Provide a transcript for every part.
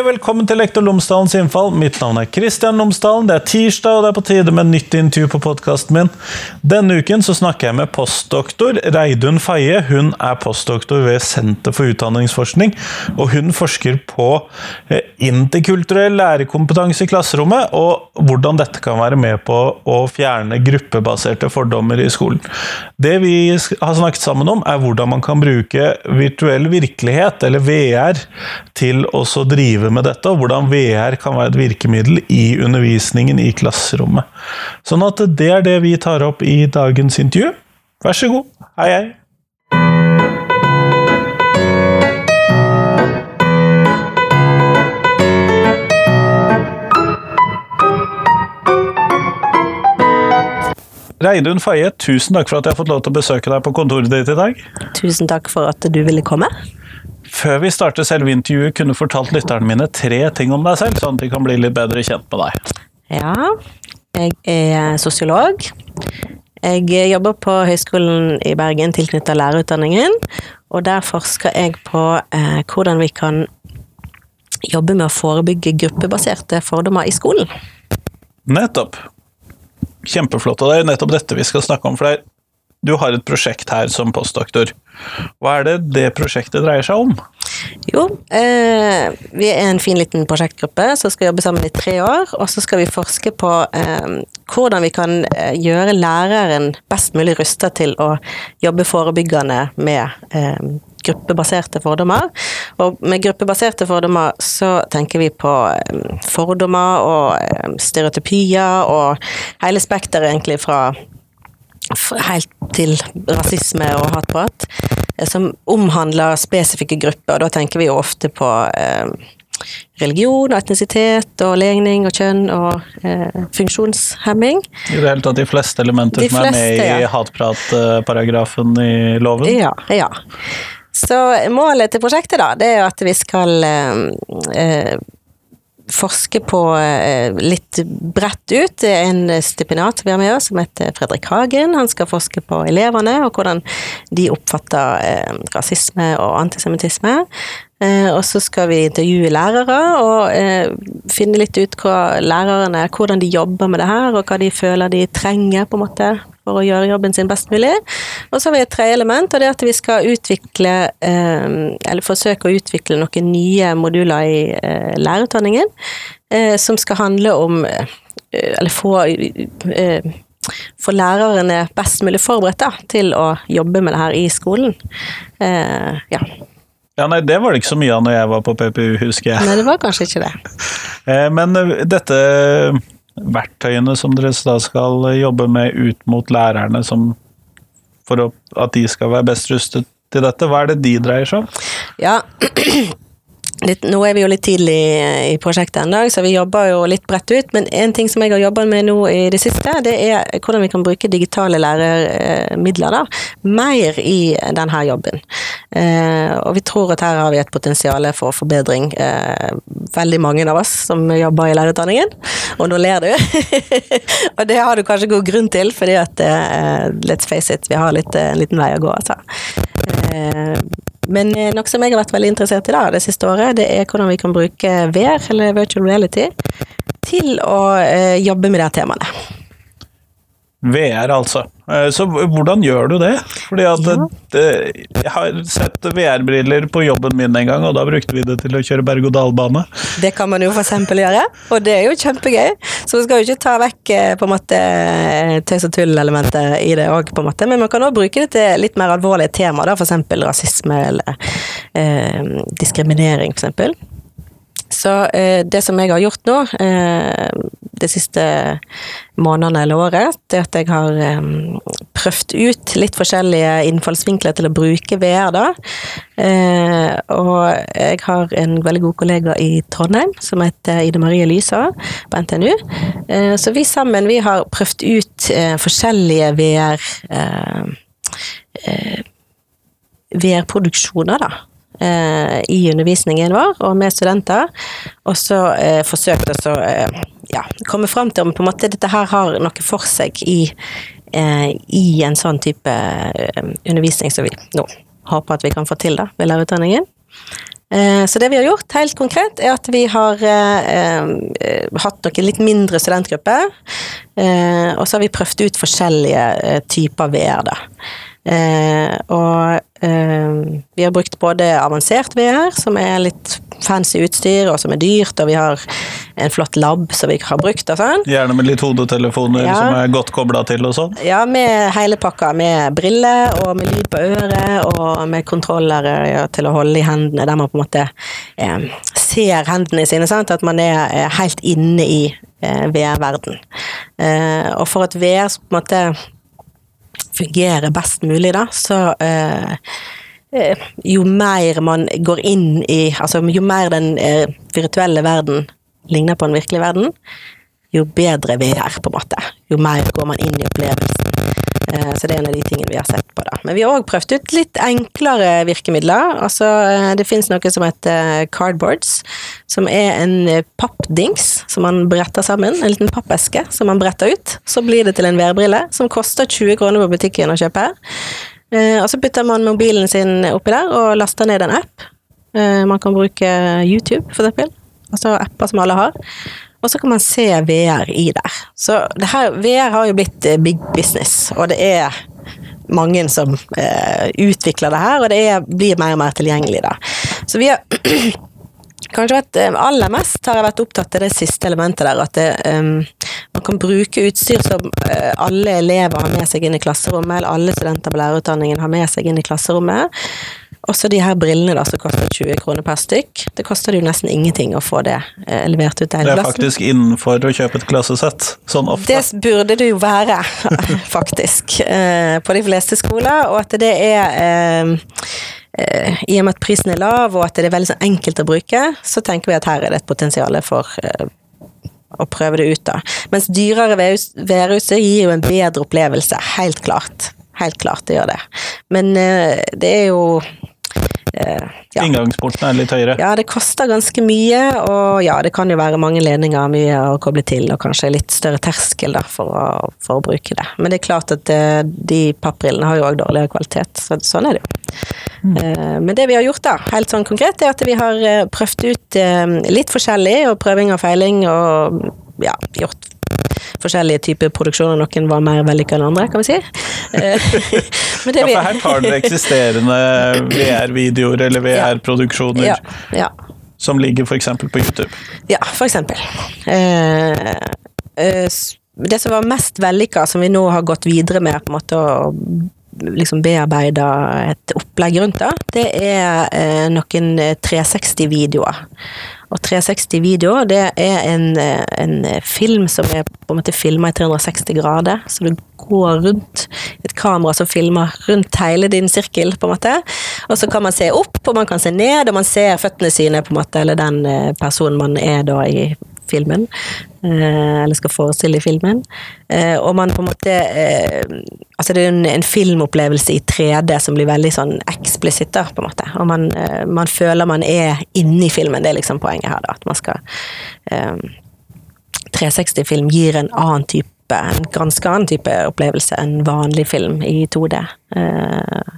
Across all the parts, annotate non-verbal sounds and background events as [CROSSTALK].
Hei velkommen til Lektor Lomsdalens innfall. Mitt navn er Kristian Lomsdalen. Det er tirsdag, og det er på tide med nytt intervju på podkasten min. Denne uken så snakker jeg med postdoktor Reidun Feie. Hun er postdoktor ved Senter for utdanningsforskning, og hun forsker på eh, interkulturell lærerkompetanse i klasserommet, og hvordan dette kan være med på å fjerne gruppebaserte fordommer i skolen. Det vi har snakket sammen om, er hvordan man kan bruke virtuell virkelighet, eller VR, til å drive med dette, og hvordan VR kan være et virkemiddel i undervisningen i klasserommet. Sånn at det er det vi tar opp i dagens intervju. Vær så god. Hei, hei. Reidun Faye, tusen takk for at jeg har fått lov til å besøke deg på kontoret ditt i dag. Tusen takk for at du ville komme. Før vi starter selve intervjuet, kunne du fortalt lytterne mine tre ting om deg selv, sånn at de kan bli litt bedre kjent med deg. Ja, jeg er sosiolog. Jeg jobber på Høgskolen i Bergen tilknyttet lærerutdanningen, og der forsker jeg på eh, hvordan vi kan jobbe med å forebygge gruppebaserte fordommer i skolen. Nettopp. Kjempeflott. Det er nettopp dette vi skal snakke om. For deg du har et prosjekt her som postdoktor. Hva er det det prosjektet dreier seg om? Jo, eh, vi er en fin liten prosjektgruppe som skal jobbe sammen i tre år. Og så skal vi forske på eh, hvordan vi kan eh, gjøre læreren best mulig rusta til å jobbe forebyggende med eh, gruppebaserte fordommer. Og med gruppebaserte fordommer så tenker vi på fordommer og stereotypier og hele spekteret egentlig fra helt til rasisme og hatprat, eh, som omhandler spesifikke grupper. og Da tenker vi jo ofte på eh, religion, etnisitet og legning og kjønn og eh, funksjonshemming. I det hele tatt de fleste elementer de som fleste, er med i ja. hatpratparagrafen i loven? Ja. ja. Så målet til prosjektet da, det er jo at vi skal eh, eh forske på eh, litt bredt ut. Det er en stipinat vi har med oss som heter Fredrik Hagen. Han skal forske på elevene og hvordan de oppfatter eh, rasisme og antisemittisme. Eh, og så skal vi intervjue lærere og finne litt ut hva lærerne, hvordan de jobber med det her, og hva de føler de trenger på en måte for å gjøre jobben sin best mulig. Og så har vi et tredje element, og det er at vi skal utvikle, eh, eller forsøke å utvikle noen nye moduler i eh, lærerutdanningen, eh, som skal handle om Eller få få lærerne best mulig forberedt da, til å jobbe med det her i skolen. ja. Ja, nei, Det var det ikke så mye av når jeg var på PPU, husker jeg. Nei, det var kanskje ikke det. [LAUGHS] Men dette verktøyene som dere da skal jobbe med ut mot lærerne som, for at de skal være best rustet til dette? Hva er det de dreier seg om? Ja, [CLEARS THROAT] litt, nå er vi jo litt tidlig i prosjektet ennå, så vi jobber jo litt bredt ut. Men en ting som jeg har jobba med nå i det siste, det er hvordan vi kan bruke digitale læremidler da, mer i denne jobben. Eh, og vi tror at her har vi et potensial for forbedring. Eh, veldig mange av oss som jobber i lærerutdanningen. Og nå ler du. [LAUGHS] og det har du kanskje god grunn til, fordi at eh, let's face it, vi har litt, en liten vei å gå, altså. Men noe som jeg har vært veldig interessert i da, det siste året, det er hvordan vi kan bruke VR, eller virtual reality, til å eh, jobbe med de temaene. VR, altså. Eh, så hvordan gjør du det? Fordi at ja. det, Jeg har sett VR-briller på jobben min en gang, og da brukte vi det til å kjøre berg-og-dal-bane. Det kan man jo eksempel gjøre, og det er jo kjempegøy. Så vi skal jo ikke ta vekk eh, på en måte tøys og tull-elementet i det òg. Men man kan òg bruke det til litt mer alvorlige temaer, for eksempel rasisme eller eh, diskriminering, eksempel. Så eh, det som jeg har gjort nå, eh, de siste månedene eller året, det at jeg har eh, prøvd ut litt forskjellige innfallsvinkler til å bruke VR, da. Eh, og jeg har en veldig god kollega i Trondheim som heter Ide Marie Lysa på NTNU. Eh, så vi sammen vi har prøvd ut uh, forskjellige VR VR-produksjoner, da eh, i undervisningen vår og med studenter. Og så eh, forsøkt å eh, ja, komme fram til om på en måte dette her har noe for seg i, eh, i en sånn type eh, undervisning som vi nå håper at vi kan få til da, ved lærerutdanningen. Eh, Så det vi har gjort, helt konkret, er at vi har eh, hatt noen litt mindre studentgrupper. eh, Og så har vi prøvd ut forskjellige eh, typer VR, da. Og vi har brukt både avansert VR, som er litt fancy utstyr, og som er dyrt, og vi har en flott lab som vi har brukt og sånn. Gjerne med litt hodetelefoner Ja. som er godt kobla til og sånn. Ja, med hele pakka, med briller og med lyd på øret og med kontrollere ja, til å holde i hendene, der man på en måte eh, ser hendene sine, sant? at man er eh, helt inne i eh, VR-verden. Eh, og for at VR på en måte fungerer best mulig, da, så eh, eh, jo mer man går inn i Altså, jo mer den eh, virtuelle verden ligner på en virkelig verden, jo bedre vi er, på en måte. Jo mer går man inn i opplevelsen. Eh, Så det er en av de tingene vi har sett på. da. Men vi har òg prøvd ut litt enklere virkemidler. Altså, eh, Det finnes noe som heter cardboards, som er en eh, pappdings som man bretter sammen. En liten pappeske som man bretter ut. Så blir det til en VR-brille som koster 20 kroner på butikken å kjøpe. her. Og så putter man mobilen sin oppi der og laster ned en app. Eh, Man kan bruke YouTube, for eksempel. Altså apper som alle har. Og så kan man se VR i der. Så her, VR har jo blitt eh, big business, og det er mange som eh, utvikler det her, og det er, blir mer og mer tilgjengelig da. Så vi har [CLEARS THROAT] kanskje vært eh, aller mest har jeg vært opptatt av det siste elementet der, at det, um, man kan bruke utstyr som uh, alle elever har med seg inn i klasserommet, eller alle studenter på lærerutdanningen har med seg inn i klasserommet. Også de her brillene da, som koster 20 kroner per stykk. Det koster jo nesten ingenting å få det eh, levert ut til Det er faktisk innenfor å kjøpe et klassesett. Sånn ofte. Det burde det jo være, [LAUGHS] faktisk, eh, på de fleste skoler, og at det er eh, eh, I og med at prisen er lav, og at det er veldig så enkelt å bruke, så tenker vi at her er det et potensial for eh, å prøve det ut, da. Mens dyrere værhuset gir jo en bedre opplevelse, helt klart. Helt klart det gjør det. Men eh, det er jo ja. Inngangsporten er litt høyere. Ja, det koster ganske mye, og ja, det kan jo være mange ledninger, mye å koble til, og kanskje litt større terskel da, for, å, for å bruke det. Men det er klart at eh, de pappbrillene har jo òg dårligere kvalitet, så sånn er det jo. Eh, Men det vi har gjort da, helt sånn konkret, er at vi har eh, prøvd ut eh, litt forskjellig, og prøving og feiling, og ja, gjort forskjellige typer produksjoner. Noen var mer vellykka enn andre, kan vi si. [LAUGHS] Eh, [LAUGHS] Men det Ja, for her tar dere eksisterende VR-videoer eller VR-produksjoner ja, ja. som ligger f.eks. på YouTube. Ja, eksempel. Eh, eh, det som var mest vellykka, som vi nå har gått videre med på en måte å liksom bearbeida et opplegg rundt, det, det er eh, noen 360-videoer. Og 360-videoer, det er en, eh, en film som er på en måte filma i 360 grader. Så du går rundt et kamera som filmer rundt hele din sirkel, på en måte. Og så kan man se opp, og man kan se ned, og man ser føttene sine, på en måte, eller den eh, personen man er da i filmen. Eh, eller skal forestille i filmen. Eh, og man på en måte eh, Altså det er en, en filmopplevelse i 3D som blir veldig sånn eksplisitt, da, på en måte. Og man, man føler man er inne i filmen, det er liksom poenget her, da. At man skal eh, 360-film gir en annen type en ganske annen type opplevelse enn vanlig film i 2D. Eh,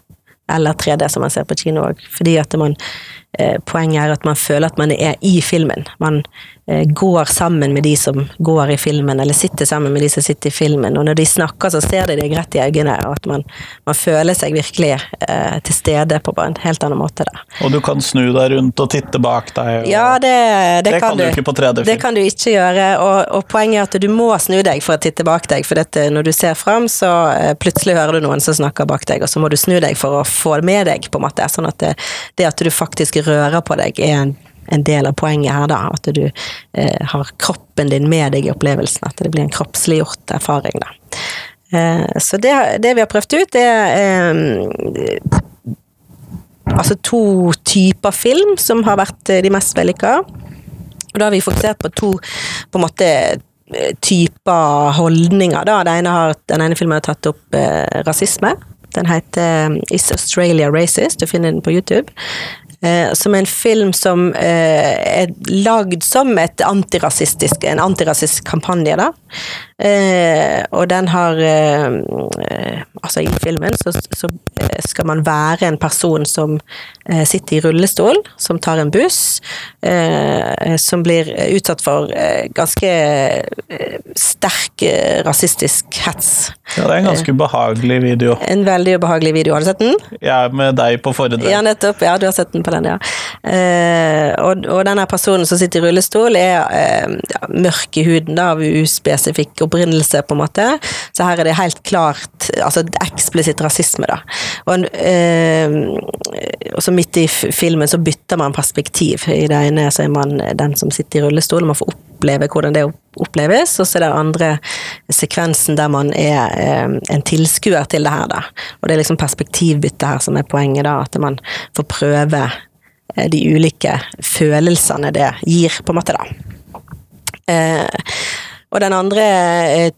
eller 3D, som man ser på kino òg. Fordi at man Poenget er at man føler at man er i filmen. Man eh, går sammen med de som går i filmen, eller sitter sammen med de som sitter i filmen. Og når de snakker, så ser de deg rett i øynene, og at man, man føler seg virkelig eh, til stede på en helt annen måte. da. Og du kan snu deg rundt og titte bak deg. Og... Ja, det, det, Det kan du ikke på 3D-film. Det kan du ikke gjøre, og, og poenget er at du må snu deg for å titte bak deg, for dette, når du ser fram, så eh, plutselig hører du noen som snakker bak deg, og så må du snu deg for å få det med deg, på en måte. Sånn at det, det at du faktisk rører på deg, er en, en del av poenget her, da. At du eh, har kroppen din med deg i opplevelsen, at det blir en kroppsliggjort erfaring, da. Eh, så det, det vi har prøvd ut, det er eh, altså to typer film som har vært eh, de mest vellykka. Og da har vi fokusert på to på en måte eh, typer holdninger. Da. Den, ene har, den ene filmen har tatt opp eh, rasisme. Den heter eh, Is Australia Racist? Du finner den på YouTube. Eh, som er en film som eh, er lagd som antirasistisk, en antirasistisk kampanje, da. Eh, og den har eh, eh, Altså, i filmen så, så, skal man være en person som eh, sitter i rullestol, som tar en buss, eh, som blir utsatt for eh, ganske sterk rasistisk hets. Ja, det er en ganske ubehagelig video. En veldig ubehagelig video. Har du sett den? Ja, med deg på foredrag. Ja, nettopp. Ja, du har sett den på den, ja. Og, og denne personen som sitter i rullestol, er ja, mørk i huden, da, av uspesifikk opprinnelse, på en måte. Så her er det helt klart altså eksplisitt rasisme, da. Og, eh, så midt i filmen så bytter man perspektiv. I det ene så er man den som sitter i rullestol, og man får oppleve hvordan det oppleves, og så er det andre sekvensen der man er eh, en tilskuer til det her, da. Og det er liksom perspektivbyttet her som er poenget, da. At man får prøve eh, de ulike følelsene det gir, på en måte, da. Eh, og den andre eh,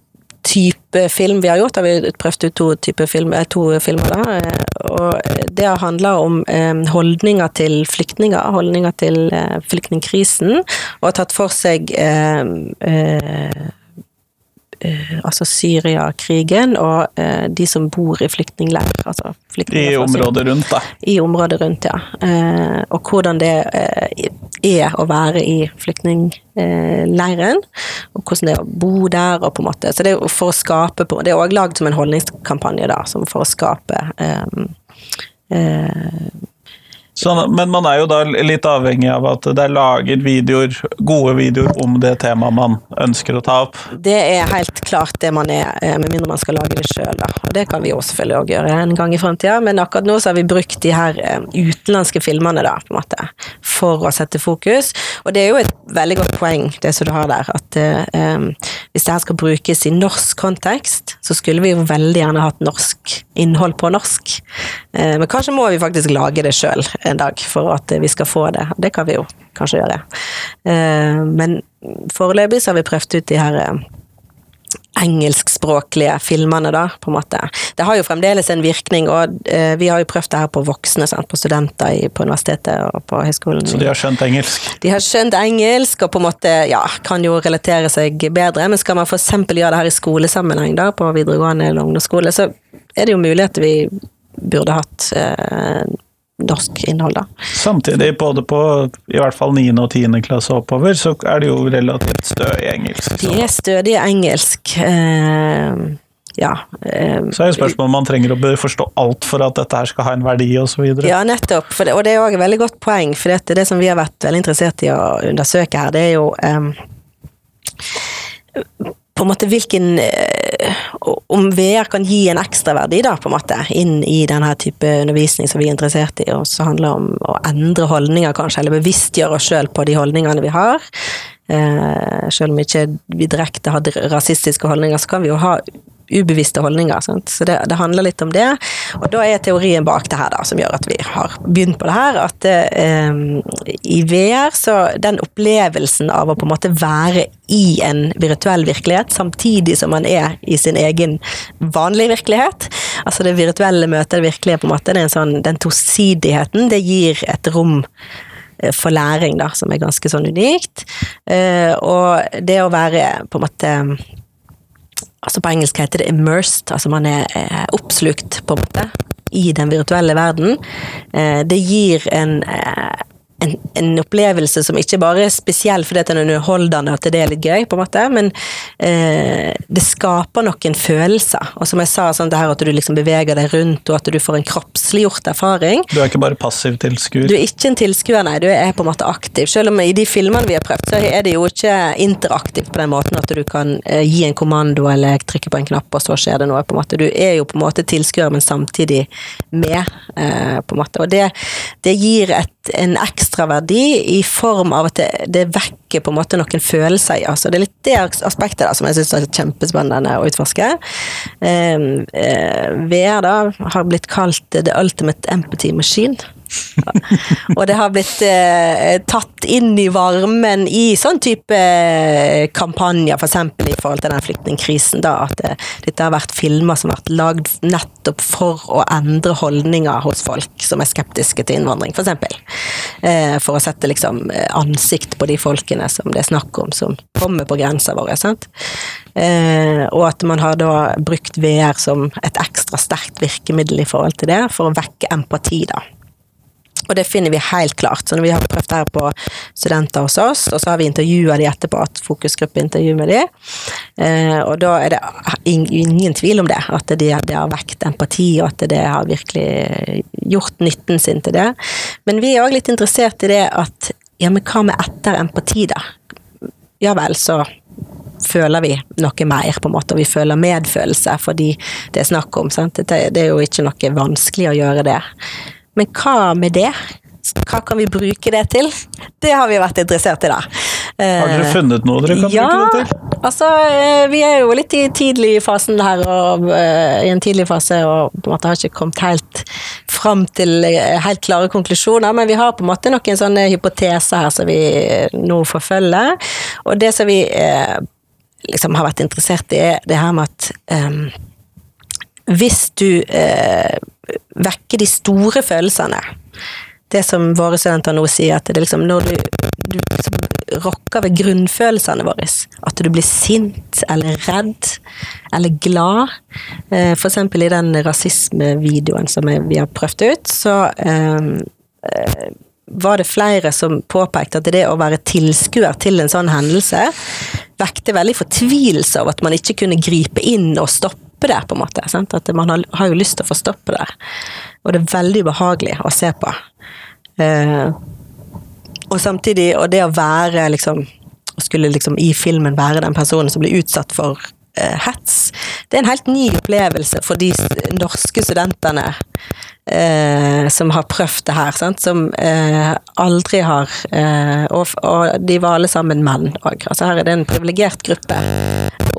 type film vi har gjort, har vi prøvd ut to, type film, eh, to filmer. Da. Eh, og det handler om holdninger til flyktninger, holdninger til flyktningkrisen, og har tatt for seg Eh, altså Syria-krigen og eh, de som bor i flyktningleirer. Altså I området rundt, da? I området rundt, ja. Eh, og hvordan det er å være i flyktningleiren, og hvordan det er å bo der, og på en måte Så det er for å skape Det er òg lagd som en holdningskampanje, da, som for å skape eh, uh, Sånn, men man er jo da litt avhengig av at det er laget videoer, gode videoer om det temaet man ønsker å ta opp? Det er helt klart det man er, eh, med mindre man skal lage det sjøl. Det kan vi jo selvfølgelig òg gjøre en gang i framtida, men akkurat nå så har vi brukt de her eh, utenlandske filmene, da, på en måte, for å sette fokus. Og det er jo et veldig godt poeng, det som du har der, at um, hvis det her skal brukes i norsk kontekst, så skulle vi jo veldig gjerne hatt norsk innhold på norsk. Uh, men kanskje må vi faktisk lage det sjøl en dag for at vi skal få det. Det kan vi jo kanskje gjøre. Eh, men foreløpig så har vi prøvd ut de her eh, engelskspråklige filmene, da, på en måte. Det har jo fremdeles en virkning, og eh, vi har jo prøvd det her på voksne, sant? på studenter i, på universitetet og på høyskolen. Så de har skjønt engelsk? De har skjønt engelsk, og på en måte, ja, kan jo relatere seg bedre. Men skal man f.eks. gjøre det her i skolesammenheng, da, på videregående eller ungdomsskole, så er det jo mulig at vi burde hatt eh, norsk innhold, da. Samtidig, både på i hvert fall 9. og 10. klasse oppover, så er det jo relativt stødig engelsk. De er stødige engelsk. Uh, ja. Uh, så er jo spørsmålet om man trenger å forstå alt for at dette her skal ha en verdi, osv. Ja, nettopp. Det, og det er òg et veldig godt poeng, for det, det som vi har vært veldig interessert i å undersøke her, det er jo um, på en måte hvilken eh, Om VR kan gi en ekstraverdi inn i denne type undervisning som vi er interessert i, og som handler om å endre holdninger, kanskje, eller bevisstgjøre oss sjøl på de holdningene vi har. Eh, selv om ikke vi direkte har rasistiske holdninger, så kan vi jo ha ubevisste holdninger. Sant? Så det, det, handler litt om det. Og da er teorien bak det her da, som gjør at vi har begynt på det her, at eh, i VR så den opplevelsen av å på en måte være i en virtuell virkelighet, samtidig som man er i sin egen vanlige virkelighet. Altså det virtuelle møtet det virkelige, på en måte. Det er en sånn, den tosidigheten, det gir et rom eh, for læring, da, som er ganske sånn unikt. Eh, og det å være på en måte altså På engelsk heter det 'immersed', altså man er oppslukt, på en måte, i den virtuelle verden. Eh, det gir en eh, en, en, opplevelse som ikke bare er spesiell fordi den er underholdende at det er litt gøy, på en måte, men eh, det skaper noen følelser. Og som jeg sa, sånn det her at du liksom beveger deg rundt, og at du får en kroppsliggjort erfaring. Du er ikke bare passiv tilskuer? Du er ikke en tilskuer, nei. Du er på en måte aktiv. Selv om i de filmene vi har prøvd, så er det jo ikke interaktivt på den måten at du kan eh, gi en kommando eller trykke på en knapp, og så skjer det noe. på en måte. Du er jo på en måte tilskuer, men samtidig med, eh, på en måte. Og det, det gir et, en ekstra ekstraverdi i form av at det, det, vekker på en måte noen følelser i. Altså, det er litt det aspektet da, som jeg syns er kjempespennende å utforske. Eh, eh, VR da har blitt kalt the ultimate empathy machine. Og det har blitt eh, tatt inn i varmen i sånn type eh, kampanjer, f.eks. For i forhold til den flyktningkrisen, da, at det, dette har vært filmer som har vært lagd nettopp for å endre holdninger hos folk som er skeptiske til innvandring, f.eks. For, eh, for å sette liksom ansikt på de folkene som det er snakk om, som kommer på grensa vår. Eh, og at man har da brukt VR som et ekstra sterkt virkemiddel i forhold til det, for å vekke empati, da. Og det finner vi helt klart. Så når vi har prøvd her på studenter hos oss, og så har vi intervjua de etterpå, fokusgruppe fokusgruppeintervju med de, eh, og da er det ingen tvil om det. At det, det, har vekt empati, og at det har virkelig gjort nytten sin til det. Men vi er òg litt interessert i det at ja, men hva med etter empati, da? Ja vel, så føler vi noe mer, på en måte, og vi føler medfølelse fordi det er snakk om. Sant? Det er jo ikke noe vanskelig å gjøre det. Men hva med det? Hva kan vi bruke det til? Det har vi vært interessert i, da. Har dere funnet noe dere kan ja, bruke det til? Altså, eh, vi er jo litt i tidlig fasen her, og uh, i en tidlig fase, og på en måte har ikke kommet helt fram til eh, helt klare konklusjoner, men vi har på en måte noen sånne hypoteser her som vi nå forfølger. Og det som vi liksom har vært interessert i, er det her med at um, hvis du uh, vekker de store følelsene. Det som våre studenter nå sier, at det er liksom når du, du liksom rokker ved grunnfølelsene våre, at du blir sint eller redd eller glad. Uh, For eksempel i den rasismevideoen som vi har prøvd ut, så um, var det flere som påpekte at det å være tilskuer til en sånn hendelse vekte veldig fortvilelse over at man ikke kunne gripe inn og stoppe det, på en måte. Sant? At man har, har, jo lyst til å få stoppe det. Og det er veldig behagelig å se på. Eh, og samtidig, og det å være liksom Skulle liksom i filmen være den personen som blir utsatt for eh, hets, det er en helt ny opplevelse for de norske studentene eh, som har prøvd det her, sant? som eh, aldri har eh, og, og, de var alle sammen menn òg. Altså her er det en privilegert gruppe.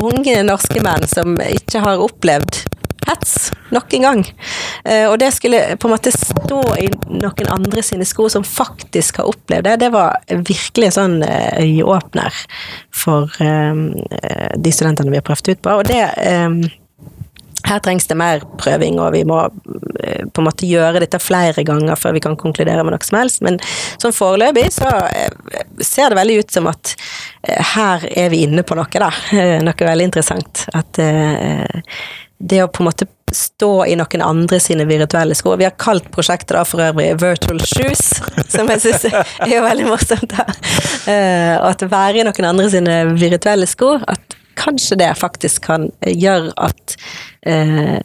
Unge norske menn som ikke har opplevd hets nok en gang. Eh, og det skulle på en måte stå i noen andre sine sko som faktisk har opplevd det, det var virkelig en sånn eh, øyeåpner for eh, de studentene vi har prøvd ut på. Og det her trengs det mer prøving, og vi må eh, på en måte gjøre dette flere ganger før vi kan konkludere med noe som helst. Men sånn foreløpig så eh, ser det veldig ut som at eh, her er vi inne på noe, da. [LAUGHS] Noe veldig interessant. At det å på en måte stå i noen andre sine virtuelle sko. Vi har kalt prosjektet da for øvrig Virtual Shoes, [LAUGHS] som jeg syns er jo veldig morsomt. da. Og at være i noen andre sine virtuelle sko, at kanskje det faktisk kan gjøre at eh,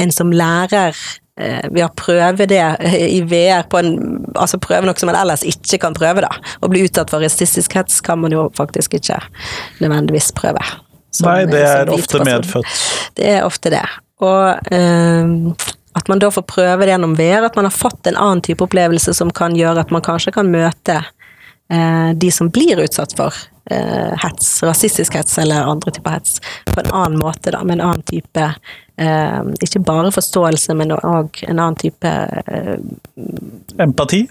en som lærer eh, ved å prøve det i VR på en Altså prøve noe som man ellers ikke kan prøve, da. Å bli utsatt for rasistisk hets kan man jo faktisk ikke nødvendigvis prøve. Som, Nei, det er ofte medfødt. Det er ofte det. Og eh, at man da får prøve det gjennom VR, at man har fått en annen type opplevelse som kan gjøre at man kanskje kan møte eh, de som blir utsatt for eh, hets, rasistisk hets eller andre typer hets, på en annen måte, da, med en annen type eh, Ikke bare forståelse, men òg en annen type eh, Empati?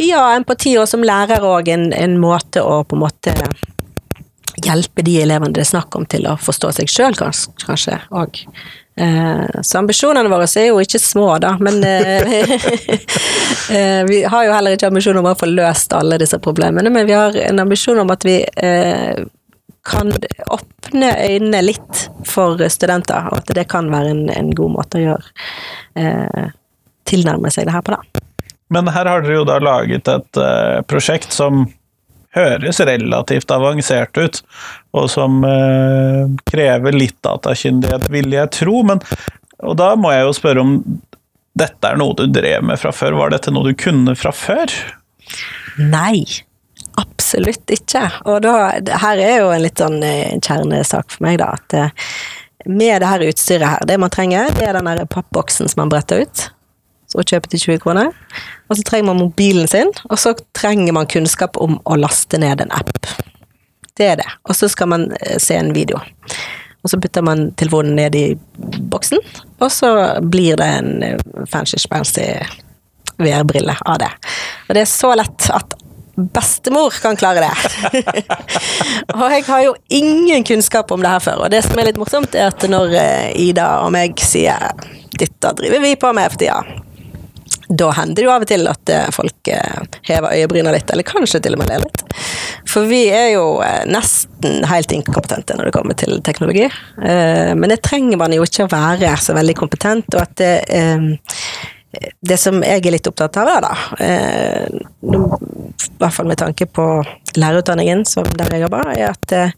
Ja, empati, og som lærer òg en, en måte å på en måte hjelpe de elevene det er snakk om, til å forstå seg sjøl, kanskje òg. Eh, så ambisjonene våre er jo ikke små, da, men eh, [LAUGHS] eh, vi har jo heller ikke ambisjon om å få løst alle disse problemene, men vi har en ambisjon om at vi kan åpne øynene litt for studenter, og at det kan være en, en god måte å gjøre tilnærme seg det her på, da. Men her har dere jo da laget et prosjekt som høres relativt avansert ut, og som eh, krever litt datakyndighet, vil jeg tro. Men, og da må jeg jo spørre om dette er noe du drev med fra før. Var dette noe du kunne fra før? Nei. Absolutt ikke. Og da, her er jo en litt sånn eh, kjernesak for meg, da. At eh, med det her utstyret her, det man trenger, det er den der pappboksen som man bretter ut og kjøpe til 20 kroner. Og så trenger man mobilen sin, og så trenger man kunnskap om å laste ned en app. Det er det. Og så skal man eh, se en video. Og så putter man telefonen ned i boksen, og så blir det en eh, fancy spancy VR-brille av det. Og det er så lett at bestemor kan klare det. [LAUGHS] og jeg har jo ingen kunnskap om det her før, og det som er litt morsomt, er at når eh, Ida og meg sier 'dette driver vi på med for tida', da hender det jo av og til at eh, folk eh, hever øyebryna litt, eller kanskje til og med ler litt. For vi er jo nesten helt inkompetente når det kommer til teknologi. Men det trenger man jo ikke å være så veldig kompetent, og at det det som jeg er litt opptatt av, er da, eh, i hvert fall med tanke på lærerutdanningen, som der jeg jobber, er at eh,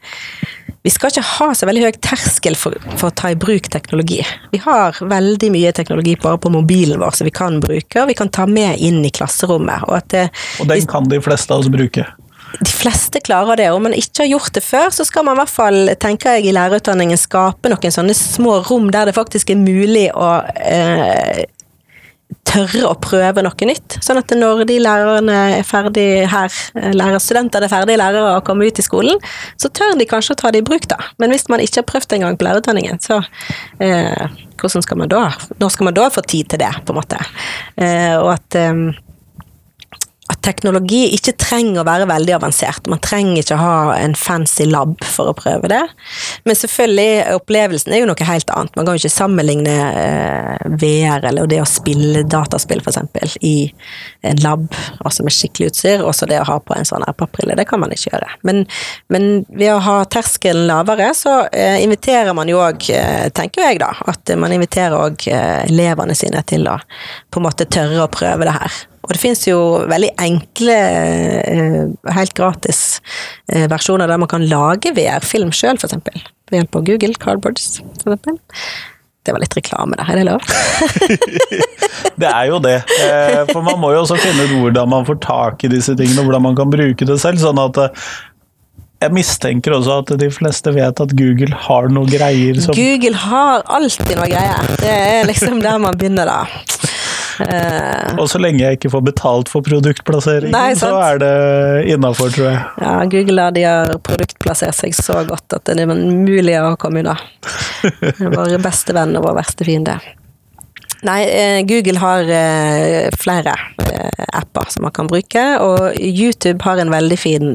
vi skal ikke ha så veldig høy terskel for, for, å ta i bruk teknologi. Vi har veldig mye teknologi bare på mobilen vår som vi kan bruke, og vi kan ta med inn i klasserommet. Og, eh, og den kan de fleste av oss bruke? De fleste klarer det. Om man ikke har gjort det før, så skal man i hvert fall, tenker jeg, i lærerutdanningen skape noen sånne små rom der det faktisk er mulig å eh, tørre å prøve noe nytt. Sånn at når de lærerne er ferdig her, lærerstudentene er ferdige lærere og kommer ut i skolen, så tør de kanskje å ta det i bruk, da. Men hvis man ikke har prøvd engang på lærerutdanningen, så eh, hvordan skal man da Når skal man da få tid til det, på en måte? Eh, og at eh, teknologi ikke trenger å være veldig avansert. Man trenger ikke ha en fancy lab for å prøve det. Men selvfølgelig, opplevelsen er jo noe helt annet. Man kan jo ikke sammenligne eh, VR eller det å spille dataspill f.eks. i en lab, altså med skikkelig utstyr, og så det å ha på en sånn papbrille. Det kan man ikke gjøre. Men, men ved å ha terskelen lavere, så eh, inviterer man jo òg, eh, tenker jeg da, at man inviterer òg elevene sine til å på en måte tørre å prøve det her. Og det finnes jo veldig enkle, eh, helt gratis eh, versjoner der man kan lage VR-film sjøl, f.eks. Ved hjelp av Google Cardboards, f.eks. Det var litt reklame da. er det lov? [LAUGHS] det er jo det. Eh, for man må jo også finne ut hvordan man får tak i disse tingene, og hvordan man kan bruke det selv. sånn at jeg mistenker også at de fleste vet at Google har noe greier som Google har alltid noe greier. Det er liksom der man begynner, da. Uh, og så lenge jeg ikke får betalt for produktplasseringen, så er det innafor, tror jeg. Ja, Google de har produktplassert seg så godt at det er mulig å komme unna. Vår beste venn og vår verste fiende. Nei, eh, Google har eh, flere apper som man kan bruke, og YouTube har en veldig fin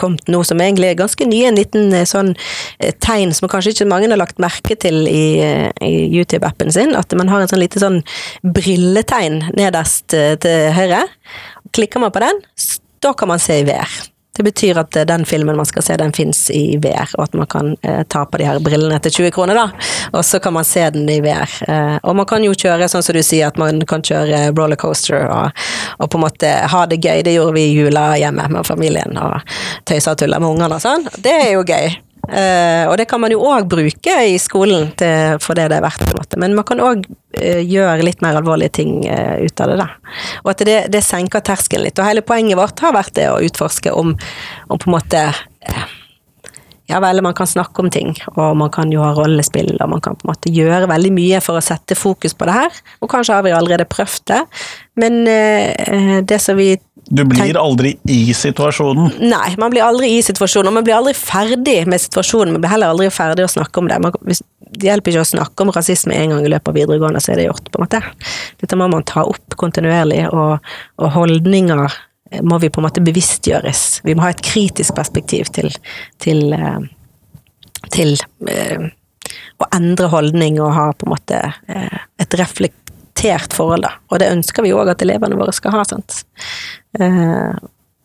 kommet noe som egentlig er ganske nye, en liten eh, sånn eh, tegn som kanskje ikke mange har lagt merke til i, eh, i YouTube-appen sin, at man har en sånn lite sånn brilletegn nederst til høyre. Klikker man på den, da kan man se i VR. Det betyr at den filmen man skal se, den fins i VR, og at man kan eh, ta på de her brillene til 20 kroner, da. Og så kan man se den i VR. Eh, og man kan jo kjøre sånn som du sier, at man kan kjøre rollercoaster og, og på en måte ha det gøy. Det gjorde vi i jula hjemme med familien, og tøysa og tulla med ungene og sånn. Det er jo gøy. Eh, og det kan man jo òg bruke i skolen til, for det det er verdt, på en måte. Men man kan òg uh, gjøre litt mer alvorlige ting uh, ut av det, da. Og at det, det, senker terskelen litt. Og hele poenget vårt har vært det å utforske om, om på en måte ja vel, man kan snakke om ting, og man kan jo ha rollespill, og man kan på en måte gjøre veldig mye for å sette fokus på det her. Og kanskje har vi allerede prøvd det, men det som vi du blir aldri i situasjonen? Nei, man blir aldri i situasjonen. Og man blir aldri ferdig med situasjonen, man blir heller aldri ferdig å snakke om det. Man, det hjelper ikke å snakke om rasisme en gang i løpet av videregående, så er det gjort, på en måte. Dette må man ta opp kontinuerlig, og, og holdninger må vi på en måte bevisstgjøres. Vi må ha et kritisk perspektiv til, til, eh, til, til eh, å endre holdning og ha på en måte eh, et reflekt akseptert forhold, da. Og det ønsker vi òg at elevene våre skal ha, sant. Eh,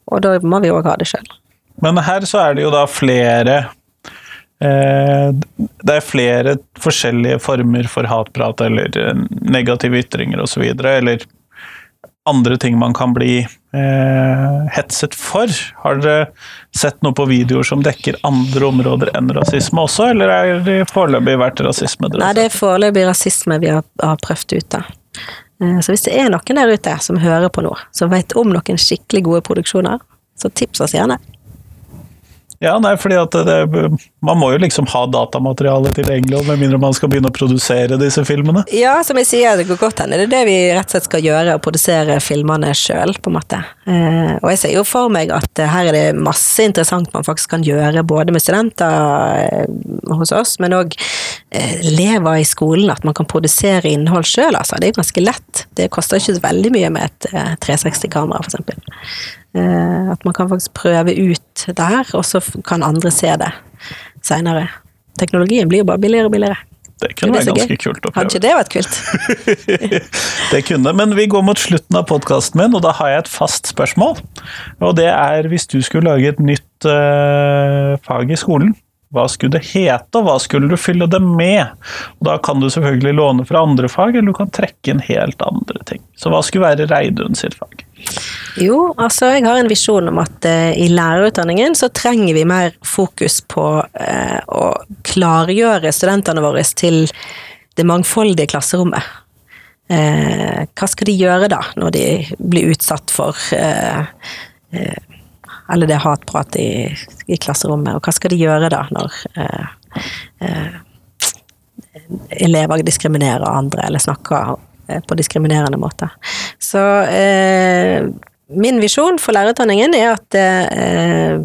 og da må vi òg ha det sjøl. Men her så er det jo da flere eh, Det er flere forskjellige former for hatprat eller eh, negative ytringer osv. Eller andre ting man kan bli eh, hetset for. Har dere sett noe på videoer som dekker andre områder enn rasisme også, eller er det foreløpig vært rasisme? Nei, det er foreløpig rasisme vi har, har prøvd ut, da. Eh, så hvis det er noen der ute som hører på nå, som vet om noen skikkelig gode produksjoner, så tips oss gjerne. Ja, nei, fordi at det, man må jo liksom ha datamateriale tilgjengelig, med mindre man skal begynne å produsere disse filmene. Ja, som jeg sier, det går godt hende. Det er det vi rett og slett skal gjøre, å produsere filmene sjøl, på en måte. Eh, og jeg ser jo for meg at eh, her er det masse interessant man faktisk kan gjøre, både med studenter eh, hos oss, men òg elever i skolen at man kan produsere innhold sjøl, altså. Det er ganske lett. Det koster ikke veldig mye med et 360-kamera, for eksempel. At man kan faktisk prøve ut det her, og så kan andre se det seinere. Teknologien blir jo bare billigere og billigere. Det kunne vært ganske kult å prøve. Hadde ikke det vært kult? [LAUGHS] det kunne, men vi går mot slutten av podkasten min, og da har jeg et fast spørsmål. Og det er hvis du skulle lage et nytt uh, fag i skolen, hva skulle det hete, og hva skulle du fylle det med? Og da kan du selvfølgelig låne fra andre fag, eller du kan trekke inn helt andre ting. Så hva skulle være Reidun sitt fag? Jo, altså jeg har en visjon om at eh, i lærerutdanningen så trenger vi mer fokus på eh, å klargjøre studentene våre til det mangfoldige klasserommet. Eh, hva skal de gjøre da, når de blir utsatt for Eller det hatprat i, i, klasserommet, og hva skal de gjøre da når elever diskriminerer andre eller snakker på diskriminerende måte. Så eh, min visjon for lærerutdanningen er at eh,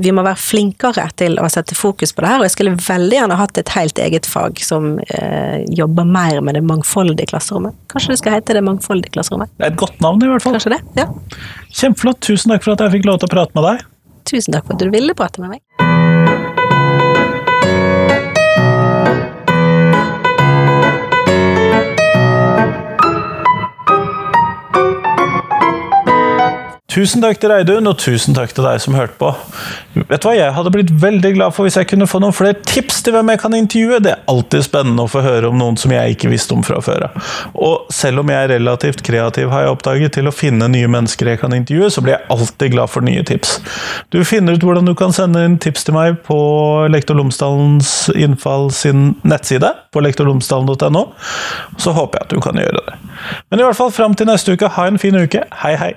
vi må være flinkere til å sette fokus på det her, og jeg skulle veldig gjerne hatt et helt eget fag som eh, jobber mer med det mangfoldige klasserommet. Kanskje det skal hete Det mangfoldige klasserommet? Det er et godt navn, i hvert fall. Kanskje det, ja. Kjempeflott. Tusen takk for at jeg fikk lov til å prate med deg. Tusen takk for at du ville prate med meg. Tusen takk til Reidun, og tusen takk til deg som hørte på. Vet du hva, Jeg hadde blitt veldig glad for hvis jeg kunne få noen flere tips til hvem jeg kan intervjue. Det er alltid spennende å få høre om noen som jeg ikke visste om fra før av. Og selv om jeg er relativt kreativ, har jeg oppdaget, til å finne nye mennesker jeg kan intervjue, så blir jeg alltid glad for nye tips. Du finner ut hvordan du kan sende inn tips til meg på Lektor Lomsdalens innfall sin nettside, på lektorlomsdalen.no. Så håper jeg at du kan gjøre det. Men i hvert fall fram til neste uke, ha en fin uke. Hei, hei!